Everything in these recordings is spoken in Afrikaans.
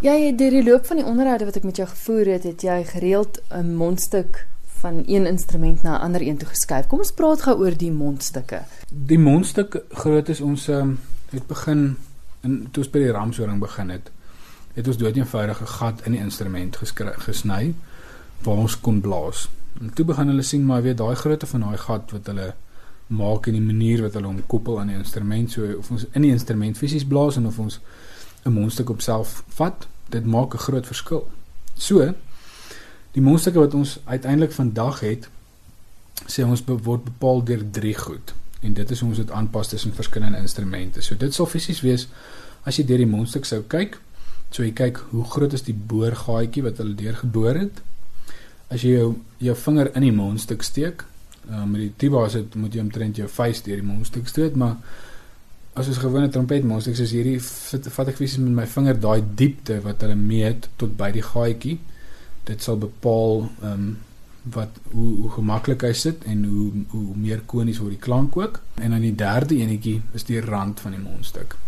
Jy deur die loop van die onderhoude wat ek met jou gevoer het, het jy gereeld 'n mondstuk van een instrument na 'n ander een toe geskuif. Kom ons praat gou oor die mondstukke. Die mondstuk groot is ons um, het begin in toe ons by die ramshoring begin het. Het ons dood eenvoudige gat in die instrument gesny waar ons kon blaas. En toe begin hulle sien maar weet daai grootte van daai gat wat hulle maak en die manier wat hulle hom koppel aan die instrument so of ons in die instrument fisies blaas en of ons 'n mondstuk op self vat, dit maak 'n groot verskil. So die mondstukke wat ons uiteindelik vandag het sê ons be word bepaal deur drie goed en dit is hoe ons dit aanpas tussen verskillende instrumente. So dit sal fisies wees as jy deur die mondstuk sou kyk, so jy kyk hoe groot is die boorgaatjie wat hulle deurgeboor het. As jy jou jou vinger in die mondstuk steek, uh, met die tuba as dit moet jy omtrent jou vuis deur die mondstuk stoot, maar as ons gewone trompetmondstuk soos hierdie vat ek fisies met my vinger daai diepte wat hulle meet tot by die gaatjie. Dit sal bepaal ehm um, wat hoe hoe gemaklik hy sit en hoe hoe meer konies word die klank ook. En dan die derde enetjie is die rand van die mondstuk.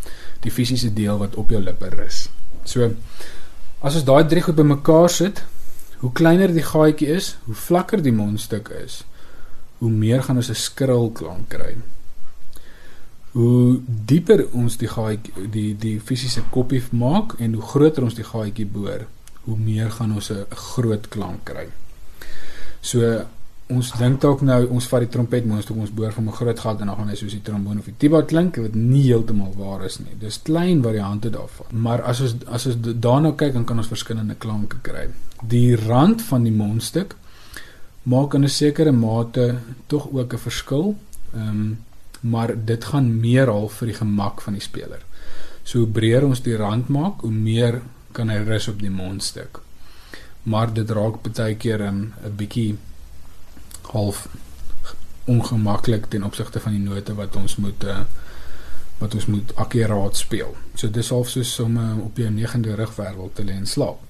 Die fisiese deel wat op jou lippe rus. So as ons daai drie goed bymekaar sit, hoe kleiner die gaatjie is, hoe vlakker die mondstuk is, hoe meer gaan ons 'n skril klank kry hoe dieper ons die gaatjie die die fisiese koppie maak en hoe groter ons die gaatjie boor, hoe meer gaan ons 'n groot klank kry. So ons dink dalk nou ons vat die trompet maar ons doen ons boor van 'n groot gat en dan gaan hy soos die trombone of die tuba klink wat nie heeltemal waar is nie. Dis klein variante daarvan. Maar as ons as ons daarna kyk dan kan ons verskillende klanke kry. Die rand van die mondstuk maak in 'n sekere mate tog ook 'n verskil. Ehm um, maar dit gaan meer al vir die gemak van die speler. So hoe breër ons die rand maak, hoe meer kan hy rus op die mondstuk. Maar dit raak baie keer 'n 'n bietjie half ongemaklik ten opsigte van die note wat ons moet uh, wat ons moet akkuraat speel. So dis half soos om uh, op jou negende rugwervel te lê en slaap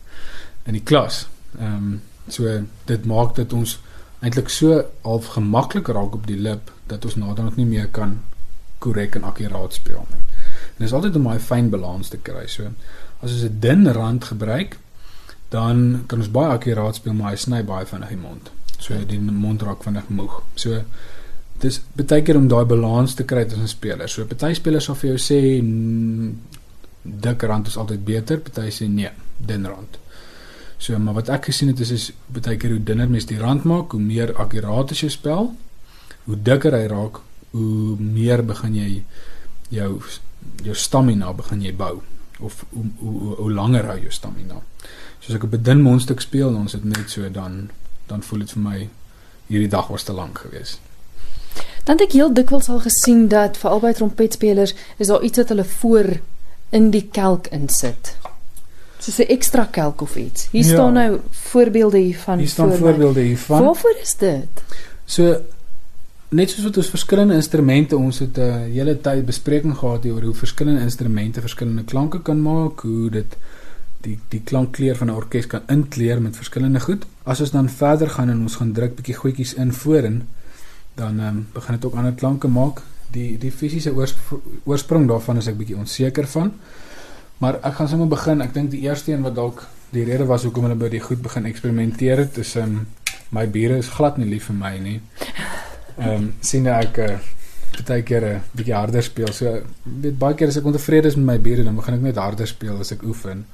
in die klas. Ehm um, so dit maak dat ons eintlik so half gemaklik raak op die lip dat ons nader nog nie meer kan korrek en akkuraat speel nie. En dit is altyd om 'n fyn balans te kry. So as ons 'n dun rand gebruik, dan kan ons baie akkuraat speel, maar hy sny baie vinnig die mond. So die mond raak vinnig moeg. So dis baie keer om daai balans te kry tussen spelers. So party spelers sal vir jou sê dik rand is altyd beter, party sê nee, dun rand. So maar wat ek gesien het is is baie keer hoe dunner mens die rand maak, hoe meer akkuraat is jou spel hoe dikker hy raak, hoe meer begin jy jou jou stamina begin jy bou of hoe hoe, hoe langer hou jou stamina. Soos ek op 'n dun mondstuk speel en ons het net so dan dan voel dit vir my hierdie dag was te lank geweest. Dan het ek heel dikwels al gesien dat vir albei trompetspelers is daar iets wat hulle voor in die kelk insit. Soos 'n ekstra kelk of iets. Hier ja, staan nou voorbeelde hiervan. Hier staan voor voorbeelde hiervan. Waarvoor is dit? So net soos wat ons verskillende instrumente ons het 'n uh, hele tyd bespreking gehad oor hoe verskillende instrumente verskillende klanke kan maak, hoe dit die die klankkleur van 'n orkes kan inkleer met verskillende goed. As ons dan verder gaan en ons gaan druk bietjie goedjies in voorin, dan um, begin dit ook ander klanke maak. Die die fisiese oorsprong daarvan is ek bietjie onseker van. Maar ek gaan sommer begin. Ek dink die eerste een wat dalk die rede was hoekom hulle by die goed begin eksperimenteer het, is um, my bure is glad nie lief vir my nie. Ehm um, sien ek uh, baie keer 'n uh, bietjie harder speel. So weet baie keer as ek ontevrede is met my bure dan begin ek net harder speel as ek oefen.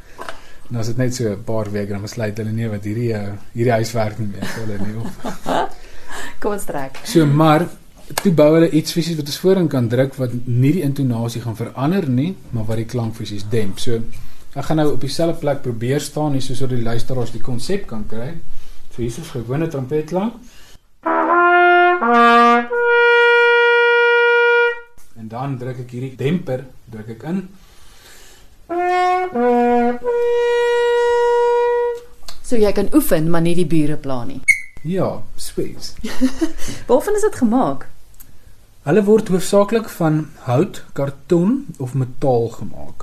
En as dit net so 'n paar weke dan besluit hulle nee wat hierdie uh, hierdie huiswerk nie meer so hulle nie op. Kom ons trek. So maar toe bou hulle iets fisies wat ons voorin kan druk wat nie die intonasie gaan verander nie, maar wat die klank fisies demp. So ek gaan nou op dieselfde plek probeer staan hier soos wat die luisteraars die konsep kan kry. So hier is 'n gewone trompetklank. En dan druk ek hierdie demper, druk ek in. So jy kan oefen, maar nie die bure pla nie. Ja, sweet. Waarvan is dit gemaak? Hulle word hoofsaaklik van hout, karton of metaal gemaak.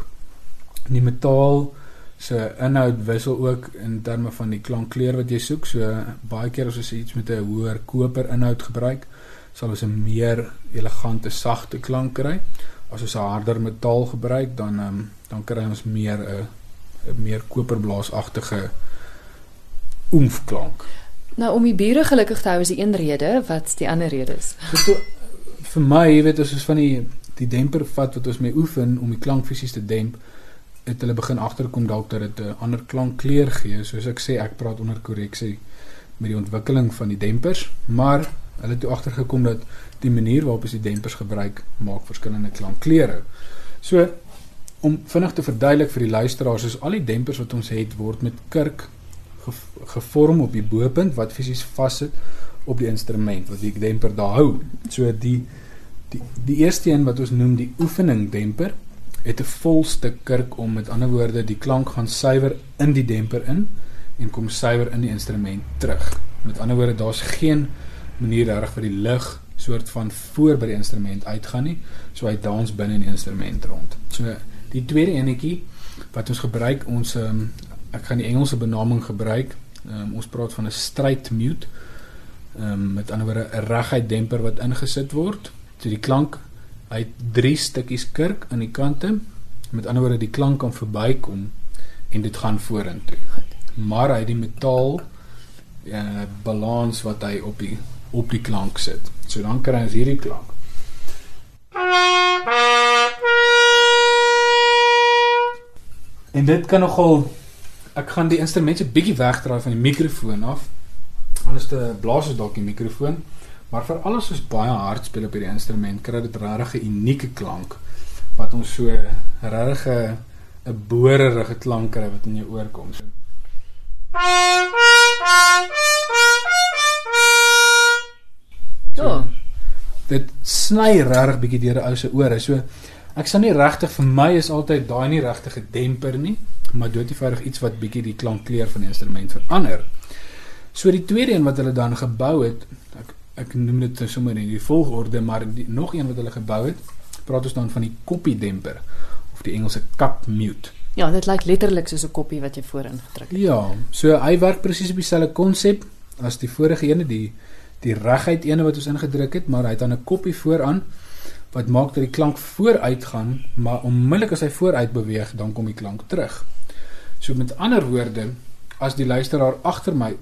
Die metaal se inhoud wissel ook in terme van die klankkleur wat jy soek. So baie keer as ons iets met 'n hoër koper inhoud gebruik, sal ons 'n meer elegante sagte klank kry. As ons 'n harder metaal gebruik, dan um, dan kry ons meer 'n 'n meer koperblaasagtige oomfklank. Nou om die bure gelukkig te hou is die een rede, wat's die ander redes? So to, vir my, jy weet, as ons van die die demper vat wat ons mee oefen om die klank fisies te demp, het hulle begin agterkom dalk dat dit 'n ander klankkleur gee. Soos ek sê, ek praat onder korreksie met die ontwikkeling van die dempers, maar hulle het toe agtergekom dat die manier waarop ons die dempers gebruik maak verskillende klankkleure. So om vinnig te verduidelik vir die luisteraars, is al die dempers wat ons het word met kurk gevorm op die bopunt wat fisies vassit op die instrument wat die demper daar hou. So die die die eerste een wat ons noem die oefening demper het 'n vol stuk kurk om met ander woorde die klank gaan suiwer in die demper in en kom suiwer in die instrument terug. Met ander woorde daar's geen manier reg vir die lug soort van voor by die instrument uitgaan nie. So hy dans binne in die instrument rond. So die tweede enetjie wat ons gebruik ons um, ek gaan die Engelse benaming gebruik. Um, ons praat van 'n straight mute. Ehm um, met ander woorde 'n reguit demper wat ingesit word. So die klank hy het drie stukkies kurk aan die kante. Met ander woorde die klank kan verbykom en dit gaan vorentoe. Maar hy het die metaal ja uh, balans wat hy op die op die klank sit. So dan kry ons hierdie klank. En dit kan nogal ek gaan die instrument so bietjie wegdraai van die mikrofoon af. Anders te blaas ons dalk die mikrofoon. Maar vir alles is baie hard speel op hierdie instrument, kry dit regtig 'n unieke klank wat ons so regtig 'n boorerige klank kry wat in jou oor kom. So. Ja. Dit sny regtig bietjie deur 'n ou se ore. So ek sal nie regtig vir my is altyd daai nie regtig 'n demper nie maar doodievaardig iets wat bietjie die klankkleur van die instrument verander. So die tweede een wat hulle dan gebou het, ek ek noem dit nou sommer in die volgorde, maar die, nog een wat hulle gebou het, praat ons dan van die koppie demper of die Engelse cup mute. Ja, dit lyk letterlik soos 'n koppie wat jy voorin gedruk het. Ja, so hy werk presies op dieselfde konsep as die vorige ene, die die reguit ene wat ons ingedruk het, maar hy het dan 'n koppie vooraan wat maak dat die klank vooruit gaan, maar onmiddellik as hy vooruit beweeg, dan kom die klank terug. So met ander woorde, as die luisteraar agter my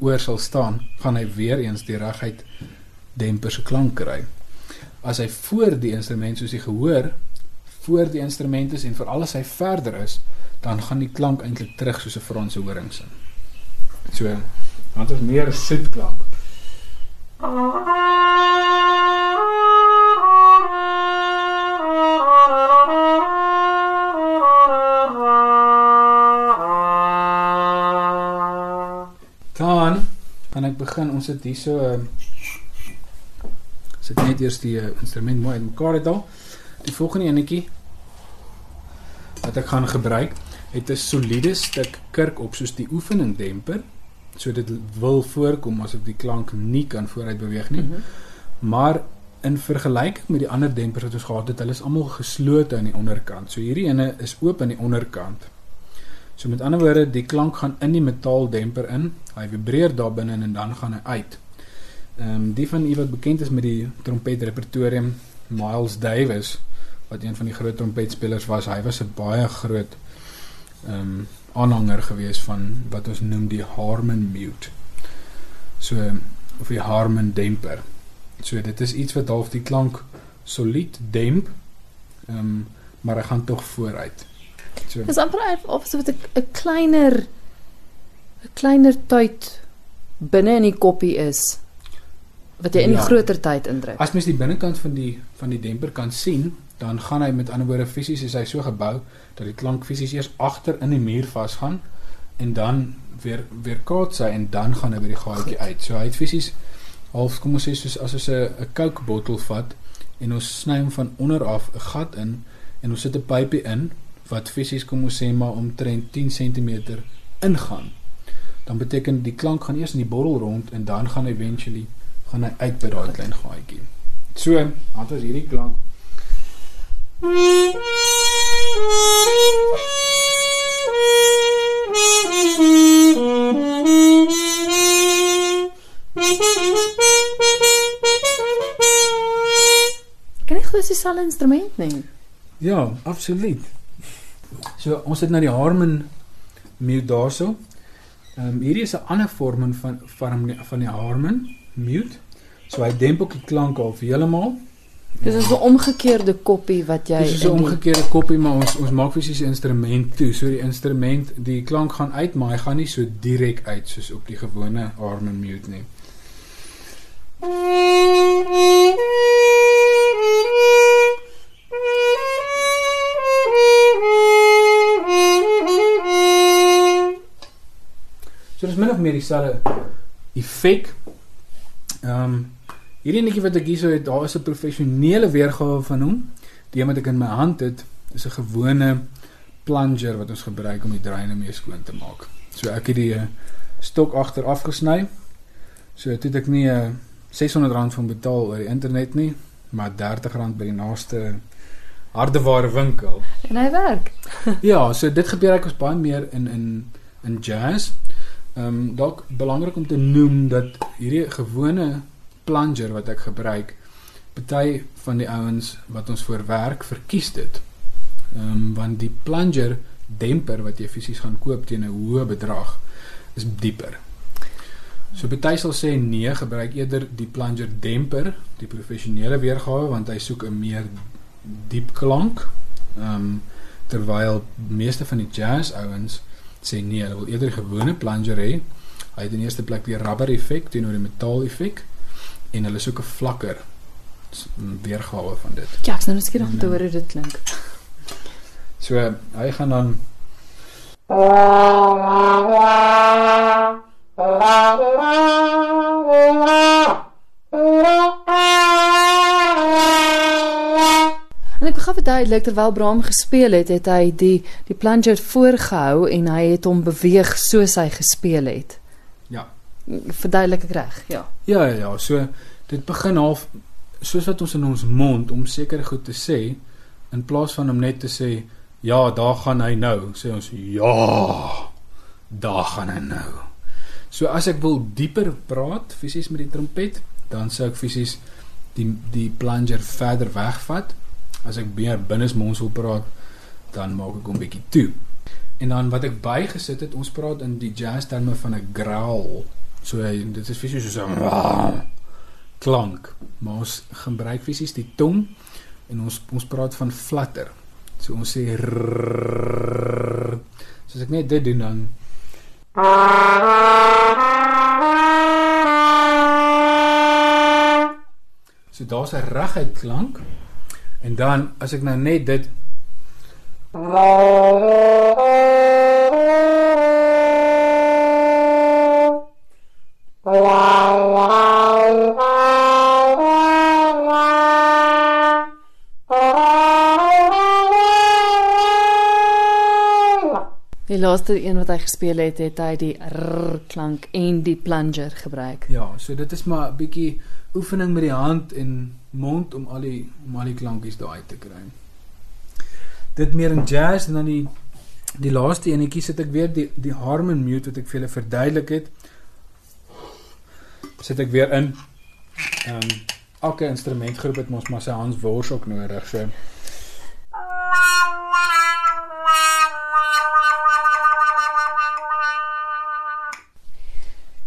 oor sal staan, gaan hy weer eens die reguit demper se klank kry. As hy voor die instrument soos hy gehoor, voor die instrument is en veral as hy verder is, dan gaan die klank eintlik terug soos 'n Franse horing sin. So, dan het ons meer soet klank. Dan kan ek begin. Ons het hier so 'n uh, sit net eers die uh, instrument mooi in mekaar het al. Die volgende enetjie wat ek gaan gebruik, het 'n soliede stuk kurk op soos die oefening demper. So dit wil voorkom as ek die klank nie kan vooruit beweeg nie. Mm -hmm. Maar in vergelyking met die ander dempers wat ons gehad het, hulle is almal geslote aan die onderkant. So hierdie ene is oop aan die onderkant. So met ander woorde, die klank gaan in die metaaldemper in. Hy vibreer daar binne en dan gaan hy uit. Ehm um, die van u wat bekend is met die trompet repertorium, Miles Davis, wat een van die groot trompetspelers was, hy was 'n baie groot ehm um, aanhanger gewees van wat ons noem die Harmon mute. So of die Harmon demper. So dit is iets wat half die klank solied demp. Ehm um, maar hy gaan tog vooruit. So. Dis amper of so 'n kleiner 'n kleiner tyd binne in die koppie is wat jy in die ja. groter tyd indruk. As mens die binnekant van die van die demper kan sien, dan gaan hy met ander woorde fisies is hy so gebou dat die klank fisies eers agter in die muur vasgaan en dan weer weer kaats hy en dan gaan hy by die gaatjie uit. So hy het fisies half kom ons sê soos as ons 'n 'n Coke bottel vat en ons sny hom van onder af 'n gat in en ons sit 'n pypie in wat fisies kom ons sê maar omtrent 10 cm ingaan. Dan beteken die klank gaan eers in die bottel rond en dan gaan eventually gaan hy uit by daai klein gaatjie. So, wat is hierdie klank? Kan ek glo dis 'n instrument nie? Ja, absoluut. So ons het nou die Harman mute daarso. Ehm um, hierdie is 'n ander vorm van van van die Harman mute. So hy demp ook die klank al heeltemal. Dis is 'n omgekeerde koppie wat jy Dis is 'n die- omgekeerde koppie, maar ons ons maak fisies die instrument toe. So die instrument, die klank gaan uit, maar hy gaan nie so direk uit soos op die gewone Harman mute nie. So dis min of meer dieselfde effek. Ehm um, hierdie netjie wat ek hierso het, daar is 'n professionele weergawe van hom. Die een wat ek in my hand het, is 'n gewone plunger wat ons gebruik om die dreine mee skoon te maak. So ek het die eh, stok agter afgesny. So dit het ek nie uh, R600 van betaal oor die internet nie, maar R30 by die naaste hardeware winkel. en hy werk. Ja, so dit gebeur ek ons baie meer in in in jazz. Ehm um, dalk belangrik om te noem dat hierdie gewone plunger wat ek gebruik, party van die ouens wat ons voor werk verkies dit. Ehm um, want die plunger demper wat jy fisies gaan koop teen 'n hoë bedrag is dieper. So party sal sê nee, gebruik eerder die plunger demper, die professionele weergawe want hy soek 'n meer diep klank. Ehm um, terwyl meeste van die jazz ouens sê nee, hulle wil eerder 'n gewone plunger hê. Hy het in eerste plek die rubber effek teenoor die metaal effek en hulle soek 'n vlakker s- m, weergawe van dit. Ja, ek is nou nuuskierig om te hoor hoe dit klink. So hy gaan dan Verduidelik terwyl Braam gespeel het, het hy die die plunger voorgehou en hy het hom beweeg soos hy gespeel het. Ja. Verduidelik ek reg? Ja. Ja ja ja, so dit begin half soos wat ons in ons mond om seker goed te sê in plaas van om net te sê ja, daar gaan hy nou, sê ons ja, daar gaan hy nou. So as ek wil dieper praat fisies met die trompet, dan sou ek fisies die die plunger verder wegvat. As ek meer binnesmonds wil praat, dan maak ek hom bietjie toe. En dan wat ek bygesit het, ons praat in die jazz terme van 'n growl. So hy- dit is fisies soos 'n klank. Maar ons gebruik fisies die tong en ons ons praat van flutter. So ons sê rrrr. So as ek net dit doen dan So daar's 'n reguit klank. En dan as ek nou net dit laaste een wat hy gespeel het, het hy die rrr klank en die plunger gebruik. Ja, so dit is maar 'n bietjie oefening met die hand en mond om al die om al die klankies daai te kry. Dit meer in jazz en dan die die laaste enetjie sit ek weer die die harmon mute wat ek vir julle verduidelik het. Sit ek weer in. Ehm um, elke instrumentgroep het mos maar sy Hans Wors ook nodig. So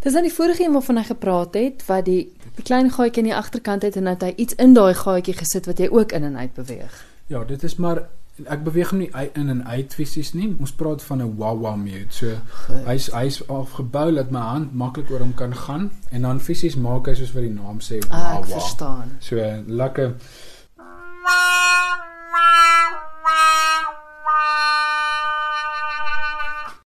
Dis aan die vorige een waarvan hy gepraat het wat die, die klein gaatjie aan die agterkant het en nou dat hy iets in daai gaatjie gesit wat jy ook in en uit beweeg. Ja, dit is maar ek beweeg hom nie in en uit fisies nie. Ons praat van 'n wawa mute. So hy's hy's afgebou dat my hand maklik oor hom kan gaan en dan fisies maak hy soos wat die naam sê wawa. Ah, ek verstaan. So lekker